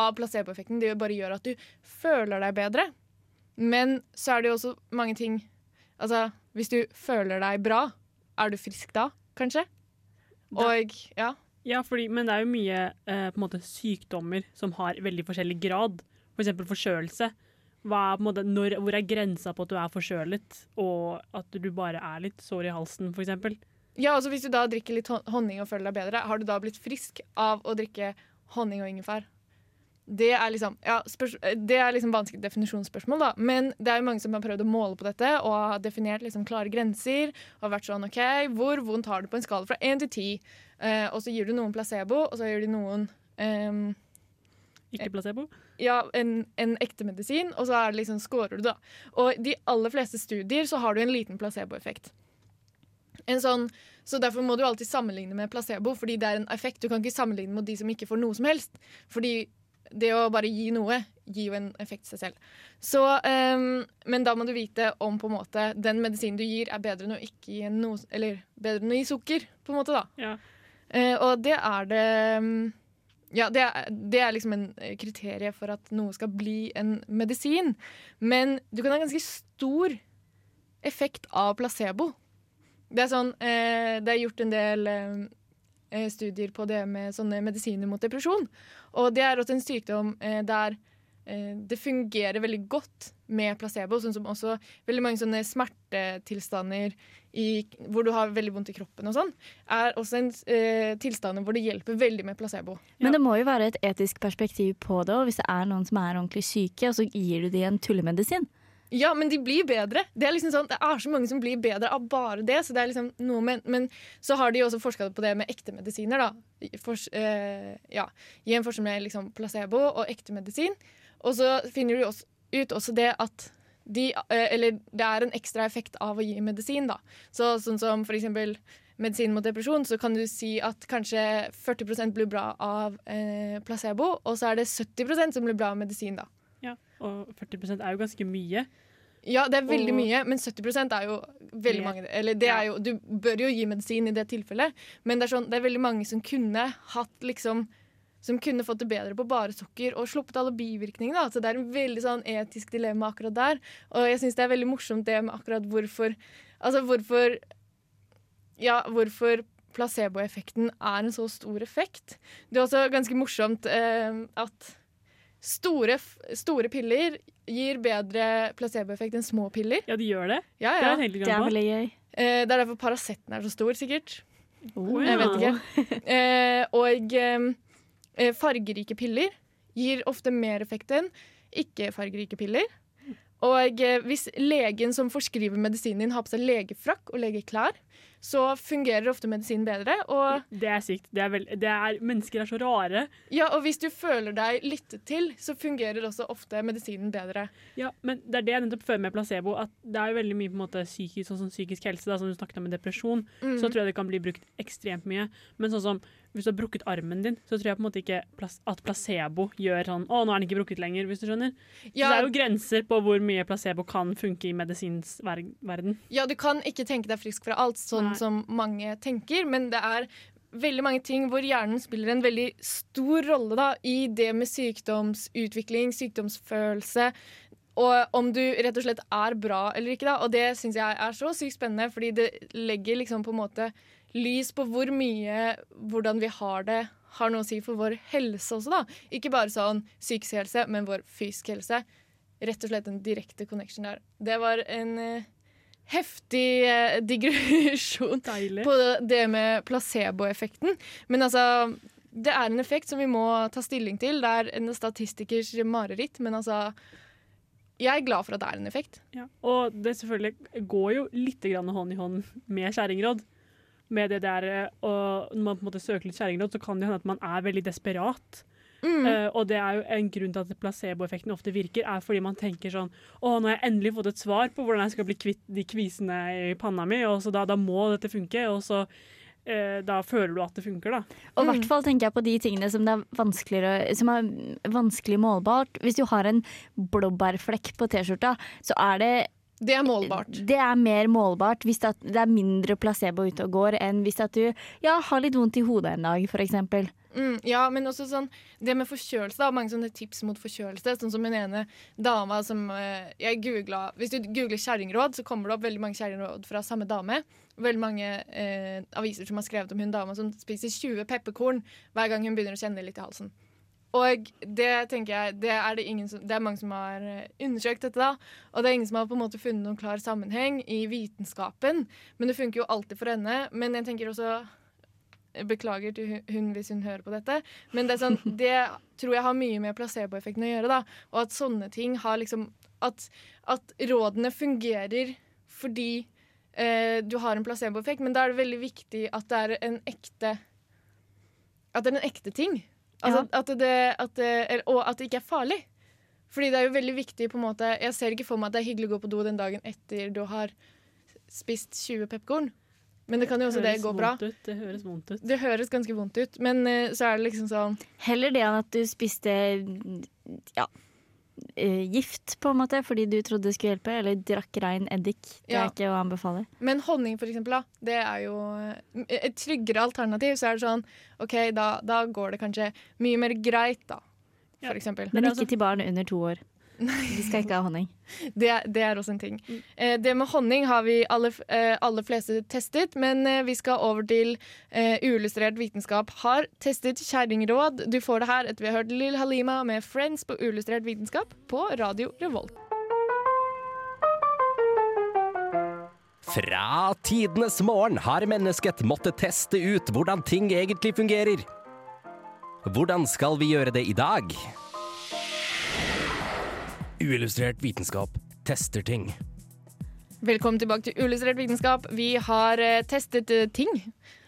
[SPEAKER 2] av placeboeffekten. Det bare gjør at du føler deg bedre. Men så er det jo også mange ting Altså, hvis du føler deg bra, er du frisk da, kanskje? Og ja.
[SPEAKER 1] Ja, fordi, men det er jo mye eh, måte sykdommer som har veldig forskjellig grad. For eksempel forkjølelse. Hvor er grensa på at du er forkjølet, og at du bare er litt sår i halsen, for eksempel?
[SPEAKER 2] Ja, altså Hvis du da drikker litt honning og føler deg bedre, har du da blitt frisk av å drikke honning og ingefær? Det er liksom ja, spørs det er liksom vanskelig definisjonsspørsmål, da. Men det er jo mange som har prøvd å måle på dette og har definert liksom klare grenser. Og har vært sånn OK, hvor vondt har du på en skala fra én til ti? Eh, og så gir du noen placebo, og så gir du noen ehm,
[SPEAKER 1] Ikke placebo?
[SPEAKER 2] ja, en, en ekte medisin, og så er det liksom, scorer du, da. Og de aller fleste studier så har du en liten placeboeffekt. En sånn, så Derfor må du alltid sammenligne med placebo, fordi det er en effekt. Du kan ikke sammenligne med de som ikke får noe som helst. Fordi det å bare gi noe gir jo en effekt seg selv. Så, um, men da må du vite om på en måte den medisinen du gir, er bedre enn å ikke gi noe Eller bedre enn å gi sukker, på en måte, da.
[SPEAKER 1] Ja.
[SPEAKER 2] Uh, og det er det um, Ja, det er, det er liksom en eh, kriterie for at noe skal bli en medisin. Men du kan ha ganske stor effekt av placebo. Det er sånn eh, Det er gjort en del eh, studier på det med sånne medisiner mot depresjon. Og det er også en sykdom eh, der eh, det fungerer veldig godt med placebo. Sånn som også veldig mange sånne smertetilstander i, hvor du har veldig vondt i kroppen og sånn, er også en eh, tilstand hvor det hjelper veldig med placebo.
[SPEAKER 4] Men det må jo være et etisk perspektiv på det, og hvis det er noen som er ordentlig syke, og så gir du dem en tullemedisin.
[SPEAKER 2] Ja, men de blir bedre. Det er liksom sånn, det er så mange som blir bedre av bare det. Så det er liksom noe med, men så har de jo også forska på det med ekte medisiner. da. Fors, eh, ja, Gi en forskjell med liksom placebo og ekte medisin. Og så finner du også ut også det at de, eh, eller det er en ekstra effekt av å gi medisin. da. Så Sånn som for eksempel medisin mot depresjon, så kan du si at kanskje 40% blir bra av eh, placebo, og så er det 70% som blir bra av medisin. da.
[SPEAKER 1] Ja. Og 40% er jo ganske mye.
[SPEAKER 2] Ja, det er veldig
[SPEAKER 1] Og-
[SPEAKER 2] mye, men 70 er jo veldig mange. Eller det er jo, du bør jo gi medisin i det tilfellet, men det er, sånn, det er veldig mange som kunne hatt liksom som kunne fått det bedre på bare sukker og sluppet alle bivirkningene. da. Så Det er en veldig sånn etisk dilemma akkurat der. Og jeg syns det er veldig morsomt det med akkurat hvorfor Altså hvorfor Ja, hvorfor placeboeffekten er en så stor effekt. Det er også ganske morsomt eh, at store, store piller gir bedre placeboeffekt enn små piller.
[SPEAKER 1] Ja, de gjør det.
[SPEAKER 2] Ja,
[SPEAKER 1] Det er
[SPEAKER 4] Det er veldig gøy.
[SPEAKER 2] Eh, det er derfor Paraceten er så stor, sikkert.
[SPEAKER 1] Oh,
[SPEAKER 2] Jeg vet ikke. [LAUGHS] Eh, og eh, eh, fargerike piller gir ofte mer effekt enn ikke-fargerike piller. Og eh, hvis legen som forskriver medisinen din har på seg legefrakk og legeklær, så fungerer ofte medisinen bedre.
[SPEAKER 1] Det er sykt. Det er vel, det er, mennesker er så rare.
[SPEAKER 2] ja, og hvis du føler deg lyttet til, så fungerer også ofte medisinen bedre.
[SPEAKER 1] Ja, men det er det jeg nettopp føler med placebo. At det er jo veldig mye på en måte psykisk, sånn psykisk helse, da, som du snakket om med depresjon.
[SPEAKER 2] Mm.
[SPEAKER 1] Så tror jeg det kan bli brukt ekstremt mye. Men sånn som hvis du har brukket armen din, så tror jeg på en måte ikke at placebo gjør sånn Å, nå er den ikke brukket lenger, hvis du skjønner. Så det er jo grenser på hvor mye placebo kan funke i medisinens ver verden.
[SPEAKER 2] Ja, du kan ikke tenke deg frisk fra alt, sånn
[SPEAKER 1] Nei.
[SPEAKER 2] som mange tenker, men det er veldig mange ting hvor hjernen spiller en veldig stor rolle da, i det med sykdomsutvikling, sykdomsfølelse, og om du rett og slett er bra eller ikke. da, Og det syns jeg er så sykt spennende, fordi det legger liksom på en måte lys på hvor mye hvordan vi har det, har noe å si for vår helse også, da. Ikke bare sånn psykisk helse, men vår fysiske helse. Rett og slett en direkte connection der. Det var en uh, heftig uh, [LAUGHS] digresjon
[SPEAKER 1] Deilig.
[SPEAKER 2] på det med placeboeffekten. Men altså, det er en effekt som vi må ta stilling til. Det er en statistikers mareritt, men altså Jeg er glad for at det er en effekt.
[SPEAKER 1] Ja. Og det selvfølgelig går jo litt hånd i hånd med skjæringråd. Med det der, eh, og Når man på en måte søker litt kjerringråd, så kan det hende at man er veldig desperat.
[SPEAKER 2] Mm.
[SPEAKER 1] Uh, og det er jo en grunn til at placeboeffekten ofte virker, er fordi man tenker sånn Å, nå har jeg endelig fått et svar på hvordan jeg skal bli kvitt de kvisene i panna mi, og så da, da må dette funke. Og så uh, da føler du at det funker, da.
[SPEAKER 4] Og i
[SPEAKER 2] Mm.
[SPEAKER 4] hvert fall tenker jeg på de tingene som, det er vanskeligere, som er vanskelig målbart. Hvis du har en blåbærflekk på T-skjorta, så er det
[SPEAKER 2] Det er målbart.
[SPEAKER 4] Det er mer målbart hvis det, er mindre placebo ute og går, enn hvis at du ja, har litt vondt i hodet en dag, f.eks.
[SPEAKER 2] Mm, ja, men også sånn Det med forkjølelse, da. Mange sånne tips mot forkjølelse. Sånn som en ene dama som eh, jeg googla Hvis du googler kjerringråd, så kommer det opp veldig mange kjerringråd fra samme dame. Veldig mange eh, aviser som har skrevet om hun dama som spiser 20 pepperkorn hver gang hun begynner å kjenne litt i halsen. Og det tenker jeg, det er, det ingen som, det er mange som har eh, undersøkt dette, da. Og det er ingen som har på en måte funnet noen klar sammenheng i vitenskapen. Men det funker jo alltid for henne. Men jeg tenker også Beklager til hun- hvis hun hører på dette. Men det, sånn, [LAUGHS] det tror jeg har mye med placeboeffekten å gjøre. da Og at sånne ting har liksom At, at rådene fungerer fordi eh, du har en placeboeffekt, men da er det veldig viktig at det er en ekte At det er en ekte ting. Altså, at det, at det, og at det ikke er farlig. Fordi det er jo veldig viktig på en måte Jeg ser ikke for meg at det er hyggelig å gå på do den dagen etter du har spist 20 pepperkorn. Men det kan jo også det
[SPEAKER 1] det
[SPEAKER 2] gå bra.
[SPEAKER 1] Ut. Det høres vondt ut.
[SPEAKER 2] Det høres ganske vondt ut, men eh, så er det liksom sånn
[SPEAKER 4] Heller det enn at du spiste ja, gift, på en måte, fordi du trodde det skulle hjelpe, eller drakk rein eddik. Det
[SPEAKER 2] Ja.
[SPEAKER 4] er ikke å anbefale.
[SPEAKER 2] Men honning, for eksempel, da, det er jo eh, et tryggere alternativ. Så er det sånn OK, da, da går det kanskje mye mer greit, da.
[SPEAKER 1] Ja.
[SPEAKER 2] For eksempel.
[SPEAKER 4] Men ikke til barn under to år. [LAUGHS] De skal ikke ha honning.
[SPEAKER 2] Det, er- det er også en ting. Eh, det med honning har vi alle, eh, aller fleste testet, men eh, vi skal over til eh, uillustrert vitenskap. Har testet kjerringråd. Du får det her etter vi har hørt Lill Halima med 'Friends' på uillustrert vitenskap på Radio Revolt.
[SPEAKER 7] Fra tidenes morgen har mennesket måttet teste ut hvordan ting egentlig fungerer. Hvordan skal vi gjøre det i dag? Uillustrert vitenskap tester ting.
[SPEAKER 2] Velkommen tilbake til Uillustrert vitenskap. Vi har eh, testet eh, ting.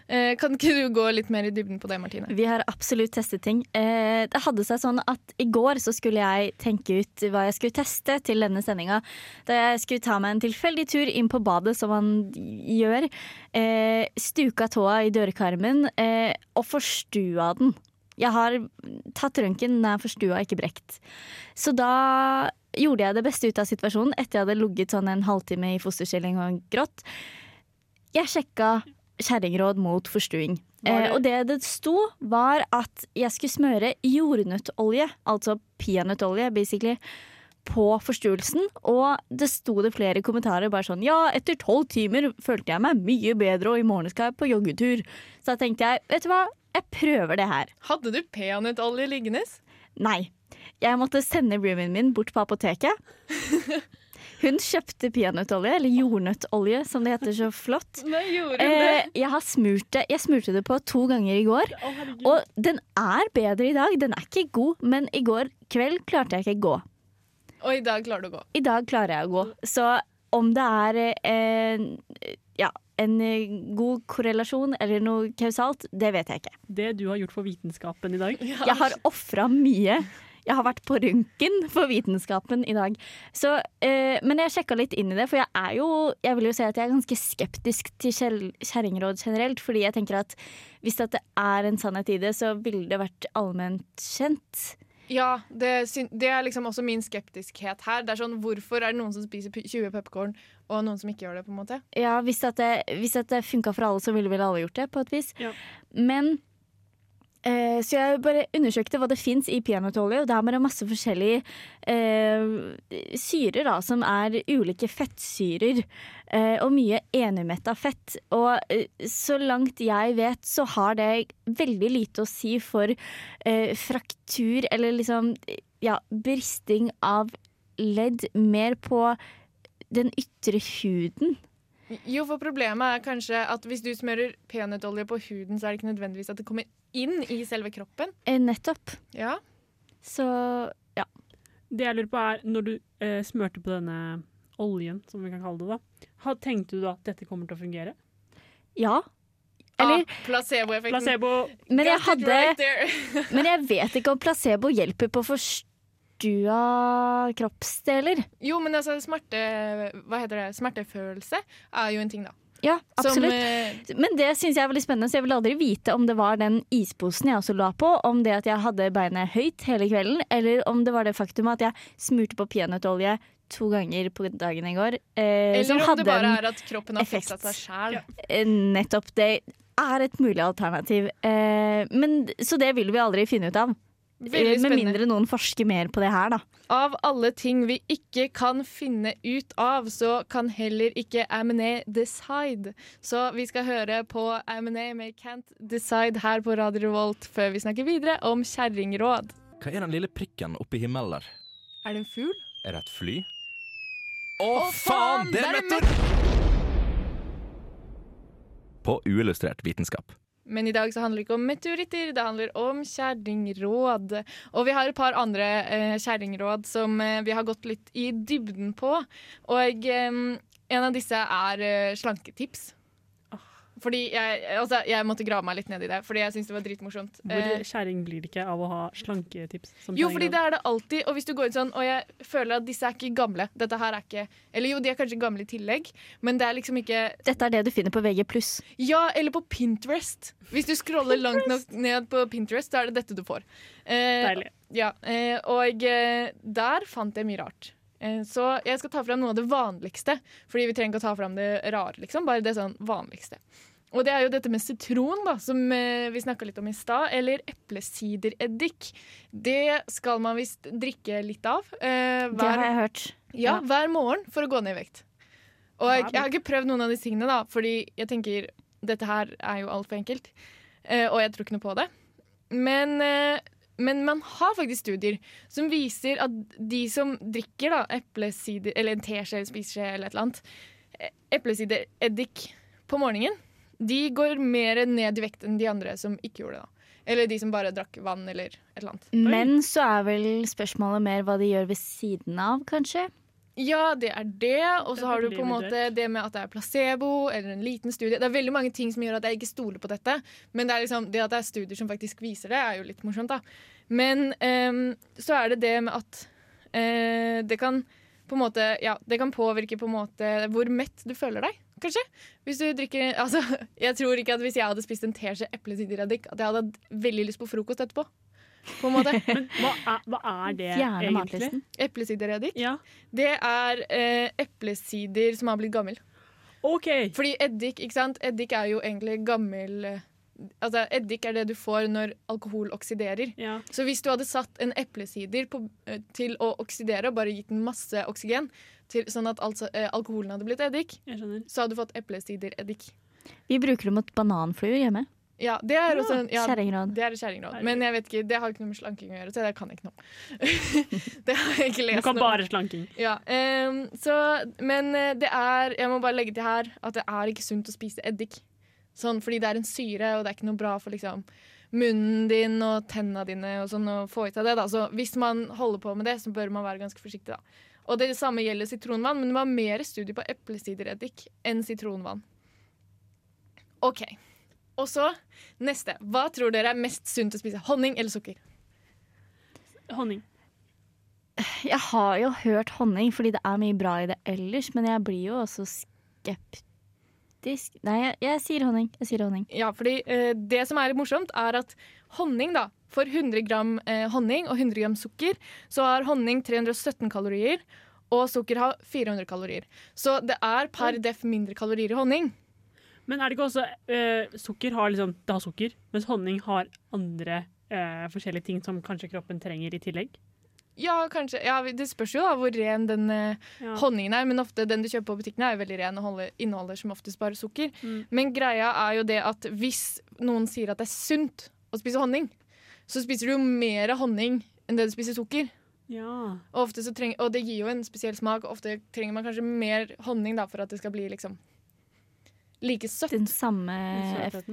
[SPEAKER 2] Eh, kan ikke du gå litt mer i dybden på det, Martine?
[SPEAKER 4] Vi har absolutt testet ting. Eh, det hadde seg sånn at i går så skulle jeg tenke ut hva jeg skulle teste til denne sendinga. Da jeg skulle ta meg en tilfeldig tur inn på badet, som man gjør. Eh, stuka tåa i dørkarmen eh, og forstua den. Jeg har tatt røntgen, den er forstua, ikke brekt. Så da gjorde jeg det beste ut av situasjonen etter jeg hadde ligget sånn en halvtime i fosterstilling og grått. Jeg sjekka kjerringråd mot forstuing.
[SPEAKER 2] Var
[SPEAKER 4] Eh,
[SPEAKER 2] det-
[SPEAKER 4] og det det sto, var at jeg skulle smøre jordnøttolje, altså peanøttolje, basically, på forstuelsen. Og det sto det flere kommentarer bare sånn Ja, etter tolv timer følte jeg meg mye bedre, og i morgen skal jeg på joggetur. Så da tenkte jeg, vet du hva, jeg prøver det her.
[SPEAKER 2] Hadde du peanøttolje liggende?
[SPEAKER 4] Nei. Jeg måtte sende roomien min bort på apoteket. Hun kjøpte peanøttolje, eller jordnøttolje som det heter så flott.
[SPEAKER 2] Nei, gjorde
[SPEAKER 4] Eh, jeg har smurt det Jeg smurte det på to ganger i går. Og den er bedre i dag. Den er ikke god, men i går kveld klarte jeg ikke å gå.
[SPEAKER 2] Og i dag klarer du å gå.
[SPEAKER 4] I dag klarer jeg å gå. Så om det er eh, ja, en eh, god korrelasjon eller noe kausalt, det vet jeg ikke.
[SPEAKER 1] Det du har gjort for vitenskapen i dag.
[SPEAKER 4] Jeg har ofra mye. Jeg har vært på røntgen for vitenskapen i dag. Så, eh, men jeg sjekka litt inn i det, for jeg er jo Jeg vil jo si at jeg er ganske skeptisk til kjerringråd generelt. Fordi jeg tenker at hvis det er en sannhet i det, så ville det vært allment kjent.
[SPEAKER 2] Ja, det, det er liksom også min skeptiskhet her. Det er sånn, Hvorfor er det noen som spiser 20 pepperkorn, og noen som ikke gjør det? på en måte?
[SPEAKER 4] Ja, Hvis at det, hvis at det funka for alle, så ville vel alle gjort det, på et vis.
[SPEAKER 1] Ja.
[SPEAKER 4] Men eh, Så jeg bare undersøkte hva det fins i peanøttolje, og der er det masse forskjellige eh, syrer, da, som er ulike fettsyrer. eh, og mye enumetta fett. Og eh, så langt jeg vet, så har det veldig lite å si for eh, fraktur, eller liksom ja, bristing av ledd, mer på den ytre huden.
[SPEAKER 2] Jo, for problemet er kanskje at hvis du smører peanøttolje på huden, så er det ikke nødvendigvis at det kommer inn i selve kroppen.
[SPEAKER 4] Eh, nettopp.
[SPEAKER 2] Ja.
[SPEAKER 4] Så ja.
[SPEAKER 1] Det jeg lurer på er, når du eh, smørte på denne oljen, som vi kan kalle det da, tenkte du da at dette kommer til å fungere?
[SPEAKER 4] Ja. Eller,
[SPEAKER 2] ah, placeboeffekten.
[SPEAKER 1] Placebo
[SPEAKER 4] men jeg hadde
[SPEAKER 2] right. [LAUGHS]
[SPEAKER 4] Men jeg vet ikke om placebo hjelper på forstua kroppsdeler.
[SPEAKER 2] Jo, men altså smerte, hva heter det? smertefølelse er jo en ting, da.
[SPEAKER 4] Ja,
[SPEAKER 2] Som,
[SPEAKER 4] absolutt.
[SPEAKER 2] eh,
[SPEAKER 4] Men det syns jeg er veldig spennende, så jeg vil aldri vite om det var den isposen jeg også la på, om det at jeg hadde beinet høyt hele kvelden, eller om det var det faktum at jeg smurte på peanøttolje to ganger på dagen i går. Eh,
[SPEAKER 2] eller
[SPEAKER 4] som
[SPEAKER 2] om det bare er at kroppen har fiksa seg sjæl.
[SPEAKER 4] Ja. Nettopp. Det er et mulig alternativ. Eh, men, så det vil vi aldri finne ut av.
[SPEAKER 2] Veldig
[SPEAKER 4] Eh, Med mindre noen forsker mer på det her, da.
[SPEAKER 2] Av alle ting vi ikke kan finne ut av, så kan heller ikke Aminé decide. Så vi skal høre på Aminé med Can't Decide her på Radio Revolt før vi snakker videre om kjerringråd.
[SPEAKER 8] Hva er den lille prikken oppi himmelen der?
[SPEAKER 2] Er det en fugl?
[SPEAKER 8] Er det et fly?
[SPEAKER 2] Å, faen! Det er meteor!
[SPEAKER 8] På uillustrert vitenskap.
[SPEAKER 2] Men i dag så handler det ikke om meteoritter, det handler om kjerringråd. Og vi har et par andre eh, kjerringråd som eh, vi har gått litt i dybden på. Og eh, en av disse er eh, slanketips. Fordi jeg, altså, jeg måtte grave meg litt ned i det, fordi jeg syns det var dritmorsomt.
[SPEAKER 1] Hvor
[SPEAKER 2] Eh,
[SPEAKER 1] kjerring blir det ikke av å ha slanketips? som
[SPEAKER 2] jo, fordi det er det alltid. Og hvis du går ut sånn, og jeg føler at disse er ikke gamle Dette her er ikke Eller jo, de er kanskje gamle i tillegg, men det er liksom ikke
[SPEAKER 4] Dette er det du finner på VG+.
[SPEAKER 2] Ja, eller på Pinterest. Hvis du scroller langt nok ned på Pinterest, så er det dette du får. Eh,
[SPEAKER 1] Deilig.
[SPEAKER 2] Ja, eh, og eh, der fant jeg mye rart. Så jeg skal ta fram noe av det vanligste, fordi vi trenger ikke å ta fram det rare, liksom. Bare det sånn vanligste. Og det er jo dette med sitron, da, som eh, vi snakka litt om i stad. Eller eplesidereddik. Det skal man visst drikke litt av. eh,
[SPEAKER 4] Det har jeg hørt.
[SPEAKER 2] ja,
[SPEAKER 4] Ja.
[SPEAKER 2] hver morgen for å gå ned i vekt. Og jeg, jeg har ikke prøvd noen av disse tingene, da, fordi jeg tenker dette her er jo altfor enkelt. Eh, og jeg tror ikke noe på det. Men, eh, men man har faktisk studier som viser at de som drikker da, eplesider, eller en teskje eller spiseskje eller et eller annet, eh, eplesidereddik på morgenen, de går mer ned i vekt enn de andre som ikke gjorde det. da. Eller de som bare drakk vann eller et eller annet.
[SPEAKER 4] Men så er vel spørsmålet mer hva de gjør ved siden av, kanskje?
[SPEAKER 2] Ja, det er det. Og så har du på en måte det med at det er placebo eller en liten studie. Det er veldig mange ting som gjør at jeg ikke stoler på dette. Men det, er liksom, det at det er studier som faktisk viser det, er jo litt morsomt, da. Men um, så er det det med at uh, det kan på en måte Ja, det kan påvirke på en måte hvor mett du føler deg, kanskje. Hvis du drikker [LAUGHS] Altså, jeg tror ikke at hvis jeg hadde spist en teskje eplesidereddik, at jeg hadde hatt veldig lyst på frokost etterpå. På en måte. [LAUGHS]
[SPEAKER 1] Men hva er, hva er det
[SPEAKER 4] Fjerne
[SPEAKER 1] egentlig?
[SPEAKER 2] Eplesidereddik.
[SPEAKER 1] Ja.
[SPEAKER 2] Det er eh, eplesider som har blitt gammel.
[SPEAKER 1] OK.
[SPEAKER 2] Fordi eddik, ikke sant? Eddik er jo egentlig gammel eh, Altså, Eddik er det du får når alkohol oksiderer.
[SPEAKER 1] Ja.
[SPEAKER 2] Så hvis du hadde satt en eplesider på, eh, til å oksidere og bare gitt den masse oksygen, til, sånn at altså, eh, alkoholen hadde blitt eddik, så hadde du fått eplesidereddik.
[SPEAKER 4] Vi bruker det mot bananfluer hjemme.
[SPEAKER 2] Ja, det er også en ja. Det er et. Men jeg vet ikke, det har ikke noe med slanking å gjøre, så det kan jeg ikke noe. [LAUGHS] det har jeg ikke
[SPEAKER 1] Du
[SPEAKER 2] lest
[SPEAKER 1] kan
[SPEAKER 2] noe
[SPEAKER 1] bare slanking.
[SPEAKER 2] Ja, um, så, men eh, det er Jeg må bare legge til her at det er ikke sunt å spise eddik. Sånn, fordi det er en syre, og det er ikke noe bra for liksom, munnen din og tennene dine og sånn, å få ut av det. Da. Så hvis man holder på med det, så bør man være ganske forsiktig. Da. Og det samme gjelder sitronvann, men det var mer studier på eplesidereddik enn sitronvann. OK. Og så neste. Hva tror dere er mest sunt å spise? Honning eller sukker?
[SPEAKER 1] Honning.
[SPEAKER 4] Jeg har jo hørt honning, fordi det er mye bra i det ellers, men jeg blir jo også skeptisk Nei, jeg, jeg sier honning. Jeg sier honning.
[SPEAKER 2] Ja, fordi eh, det som er litt morsomt, er at honning, da For 100 gram eh, honning og 100 gram sukker, så har honning 317 kalorier, og sukker har 400 kalorier. Så det er per def mindre kalorier i honning.
[SPEAKER 1] Men er det ikke også eh, Sukker har liksom Det har sukker, mens honning har andre eh, forskjellige ting som kanskje kroppen trenger i tillegg?
[SPEAKER 2] Ja, kanskje. Ja, det spørs jo da hvor ren den eh,
[SPEAKER 1] Ja.
[SPEAKER 2] honningen er, men ofte den du kjøper på butikkene er jo veldig ren og holder, inneholder som oftest bare sukker.
[SPEAKER 1] Mm.
[SPEAKER 2] Men greia er jo det at hvis noen sier at det er sunt å spise honning, så spiser du jo mer honning enn det du spiser sukker.
[SPEAKER 1] Ja.
[SPEAKER 2] Og, treng, og det gir jo en spesiell smak. Ofte trenger man kanskje mer honning da, for at det skal bli liksom like søtt.
[SPEAKER 4] Den samme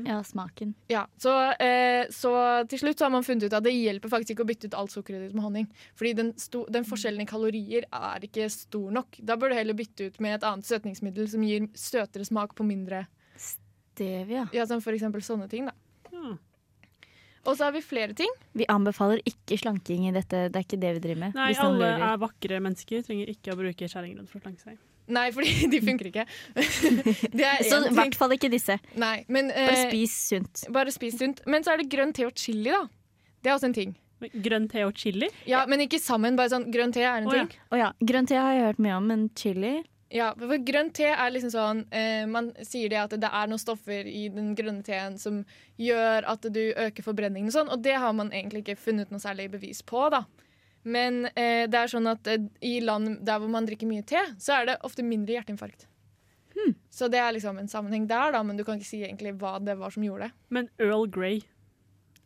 [SPEAKER 4] ja, smaken.
[SPEAKER 2] Ja, så, eh, så til slutt så har man funnet ut at det hjelper faktisk ikke å bytte ut alt sukkeret ditt med honning. Fordi den, sto, den forskjellen i kalorier er ikke stor nok. Da bør du heller bytte ut med et annet søtningsmiddel som gir søtere smak på mindre
[SPEAKER 4] Stevia.
[SPEAKER 2] Ja, som for eksempel sånne ting, da.
[SPEAKER 1] Ja.
[SPEAKER 2] Og så har vi flere ting.
[SPEAKER 4] Vi anbefaler ikke slanking i dette. Det er ikke det vi driver med.
[SPEAKER 1] Nei,
[SPEAKER 4] hvis
[SPEAKER 1] alle
[SPEAKER 4] lurer.
[SPEAKER 1] er vakre mennesker, trenger ikke å bruke kjerringråd for å slanke seg.
[SPEAKER 2] Nei, fordi [LAUGHS] de funker ikke. [LAUGHS] det er
[SPEAKER 4] Så i hvert fall ikke disse.
[SPEAKER 2] Nei, men,
[SPEAKER 4] Bare
[SPEAKER 2] eh,
[SPEAKER 4] spis sunt.
[SPEAKER 2] Bare spis sunt. Men så er det grønn te og chili, da. Det er også en ting.
[SPEAKER 1] Grønn te og chili?
[SPEAKER 2] Ja, Men ikke sammen. Bare sånn grønn te er en
[SPEAKER 1] ja.
[SPEAKER 2] ting.
[SPEAKER 4] Å ja. Grønn te har jeg hørt mye om, men chili
[SPEAKER 2] Ja, for grønn te er liksom sånn eh, Man sier det at det er noen stoffer i den grønne teen som gjør at du øker forbrenningen og sånn, og det har man egentlig ikke funnet noe særlig bevis på, da. Men eh, det er sånn at eh, i land der hvor man drikker mye te, så er det ofte mindre hjerteinfarkt. Så det er liksom en sammenheng der, da, men du kan ikke si egentlig hva det var som gjorde det.
[SPEAKER 1] Men Earl Grey,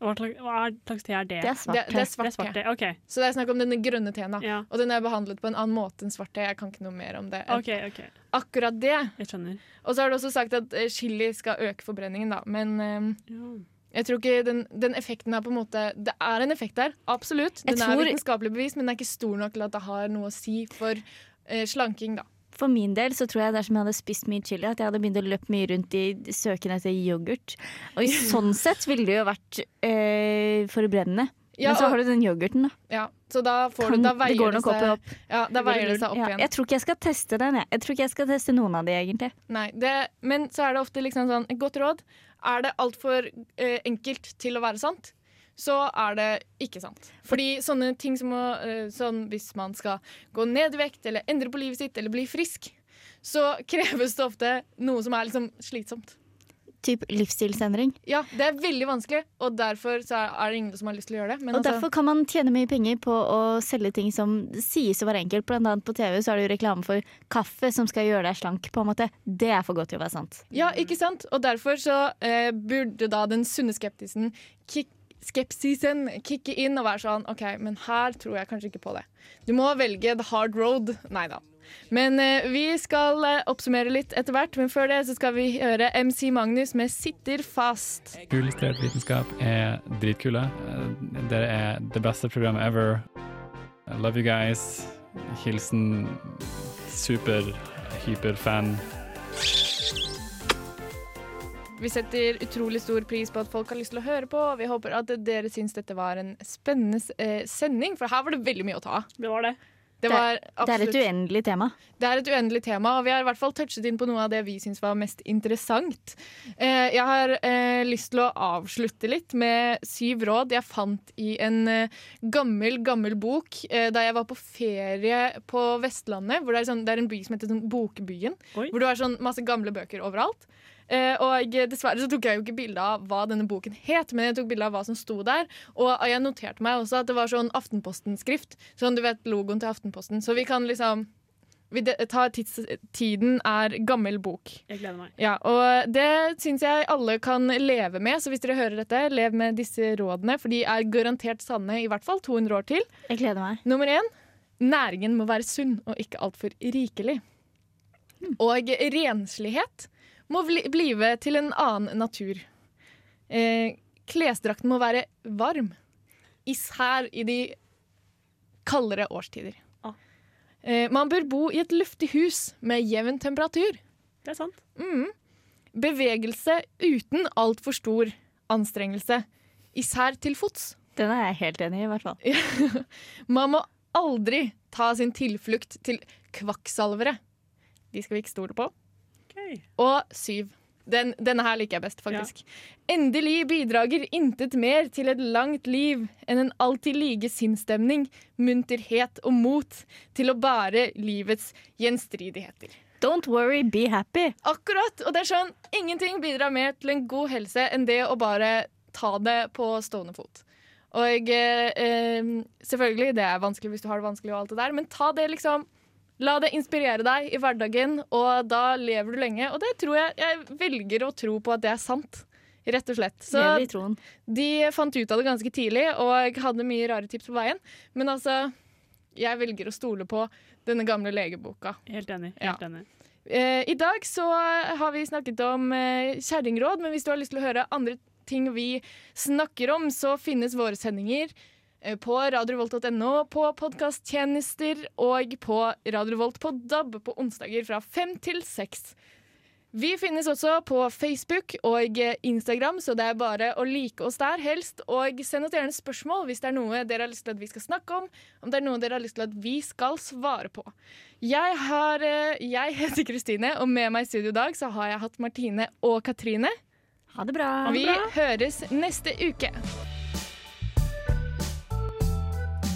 [SPEAKER 1] hva slags, te er det?
[SPEAKER 4] Det er svart
[SPEAKER 2] Det, det er
[SPEAKER 1] Det
[SPEAKER 2] svart
[SPEAKER 1] er svart
[SPEAKER 2] te.
[SPEAKER 1] te.
[SPEAKER 2] Så det er snakk om denne grønne teen, da.
[SPEAKER 1] Ja.
[SPEAKER 2] Og den er behandlet på en annen måte enn svart te. Jeg kan ikke noe mer om det. Okay,
[SPEAKER 1] OK, ok.
[SPEAKER 2] Akkurat det.
[SPEAKER 1] Jeg skjønner.
[SPEAKER 2] Og så har du også sagt at eh, chili skal øke forbrenningen, da. Men eh,
[SPEAKER 1] Ja.
[SPEAKER 2] Jeg tror ikke den, den effekten er på en måte Det er en effekt der, absolutt. Den
[SPEAKER 4] tror-
[SPEAKER 2] er vitenskapelig bevist, men den er ikke stor nok til at det har noe å si for eh, slanking, da.
[SPEAKER 4] For min del så tror jeg dersom jeg hadde spist mye chili, at jeg hadde begynt å løpe mye rundt i søken etter yoghurt. Og i [LAUGHS] sånn sett ville det jo vært eh, forbrennende.
[SPEAKER 2] Ja,
[SPEAKER 4] Men så har du den yoghurten, da.
[SPEAKER 2] Ja, så da, får
[SPEAKER 4] Kan-
[SPEAKER 2] du, da
[SPEAKER 4] det
[SPEAKER 2] veier
[SPEAKER 4] går
[SPEAKER 2] det,
[SPEAKER 4] seg opp opp.
[SPEAKER 2] Ja, da
[SPEAKER 1] Det
[SPEAKER 2] veier det seg opp
[SPEAKER 4] Ja,
[SPEAKER 2] igjen.
[SPEAKER 4] jeg tror ikke jeg skal teste den. Jeg, jeg tror ikke jeg skal teste noen av de, egentlig.
[SPEAKER 2] Nei, det, men så er det ofte liksom sånn Et godt råd. Er det altfor eh, enkelt til å være sant, så er det ikke sant. Fordi sånne ting som å eh, Sånn hvis man skal gå ned i vekt eller endre på livet sitt eller bli frisk, så [LAUGHS] kreves det ofte noe som er liksom slitsomt.
[SPEAKER 4] Typ livsstilsendring.
[SPEAKER 2] Ja, det er veldig vanskelig, og derfor så er det ingen som har lyst til å gjøre det. Men
[SPEAKER 4] Og
[SPEAKER 2] altså,
[SPEAKER 4] derfor kan man tjene mye penger på å selge ting som sies å være enkelt. Blant annet på TV så er det jo reklame for kaffe som skal gjøre deg slank. på en måte. Det er for godt til å være sant.
[SPEAKER 2] Ja, ikke sant? Og derfor så eh, burde da den sunne skeptisen kick, skepsisen kicke inn og være sånn OK, men her tror jeg kanskje ikke på det. Du må velge the hard road. Nei da. Men eh, vi skal eh, oppsummere litt etter hvert, men før det så skal vi høre MC Magnus med 'Sitter fast'.
[SPEAKER 9] Uillustrert vitenskap er dritkule. Eh, Dere er det beste programmet ever. I love you guys. Hilsen super-hyperfan.
[SPEAKER 2] Vi setter utrolig stor pris på at folk har lyst til å høre på, vi håper at dere syns dette var en spennende eh, sending, for her var det veldig mye å ta av.
[SPEAKER 1] Det var det.
[SPEAKER 2] Det, var
[SPEAKER 4] Det er et uendelig tema.
[SPEAKER 2] Det er et uendelig tema, og vi har i hvert fall touchet inn på noe av det vi syns var mest interessant. Eh, jeg har eh, lyst til å avslutte litt med syv råd jeg fant i en eh, gammel, gammel bok eh, da jeg var på ferie på Vestlandet. Hvor det, er sånn, det er en by som heter sånn Bokbyen,
[SPEAKER 1] Oi.
[SPEAKER 2] hvor du har sånn masse gamle bøker overalt. Eh, og dessverre så tok jeg jo ikke bilde av hva denne boken het, men jeg tok bilde av hva som sto der. Og jeg noterte meg også at det var sånn Aftenposten-skrift. Sånn du vet logoen til Aftenposten. Så vi kan liksom vi tar tids, Tiden er gammel bok.
[SPEAKER 1] Jeg gleder meg.
[SPEAKER 2] Ja, og det syns jeg alle kan leve med. Så hvis dere hører dette, lev med disse rådene, for de er garantert sanne i hvert fall 200 år til.
[SPEAKER 4] Jeg gleder meg.
[SPEAKER 2] Nummer én næringen må være sunn og ikke altfor rikelig. Og renslighet må bli- blive til en annen natur. Eh, klesdrakten må være varm, især i de kaldere årstider.
[SPEAKER 1] Ah.
[SPEAKER 2] Eh, man bør bo i et luftig hus med jevn temperatur.
[SPEAKER 1] Det er sant.
[SPEAKER 2] Mm. Bevegelse uten altfor stor anstrengelse, især til fots.
[SPEAKER 4] Den er jeg helt enig i, i hvert fall. [LAUGHS]
[SPEAKER 2] Man må aldri ta sin tilflukt til kvakksalvere. De skal vi ikke stole på. Og syv. Den, denne her liker jeg best, faktisk. Endelig bidrager intet mer til et langt liv enn en alltid like sinnsstemning, munterhet og mot til å bære livets gjenstridigheter.
[SPEAKER 4] Don't worry, be happy.
[SPEAKER 2] Akkurat! Og det er sånn, ingenting bidrar mer til en god helse enn det å bare ta det på stående fot. Og eh, eh, selvfølgelig, det er vanskelig hvis du har det vanskelig, og alt det der, men ta det liksom La det inspirere deg i hverdagen, og da lever du lenge. Og det tror jeg Jeg velger å tro på at det er sant, rett og slett. Så de fant ut av det ganske tidlig, og hadde mye rare tips på veien. Men altså, jeg velger å stole på denne gamle legeboka.
[SPEAKER 1] Helt enig.
[SPEAKER 2] Ja.
[SPEAKER 1] Helt enig.
[SPEAKER 2] Eh, I dag så har vi snakket om eh, kjerringråd, men hvis du har lyst til å høre andre ting vi snakker om, så finnes våre sendinger på radiovolt.no, på podkasttjenester og på Radiovolt på DAB på onsdager fra fem til seks. Vi finnes også på Facebook og Instagram, så det er bare å like oss der helst. Og send oss gjerne spørsmål hvis det er noe dere har lyst til at vi skal snakke om. Om det er noe dere har lyst til at vi skal svare på. Jeg, har, eh, jeg heter Kristine, og med meg i studio i dag så har jeg hatt Martine og Katrine.
[SPEAKER 4] Ha det bra.
[SPEAKER 2] Vi høres neste uke.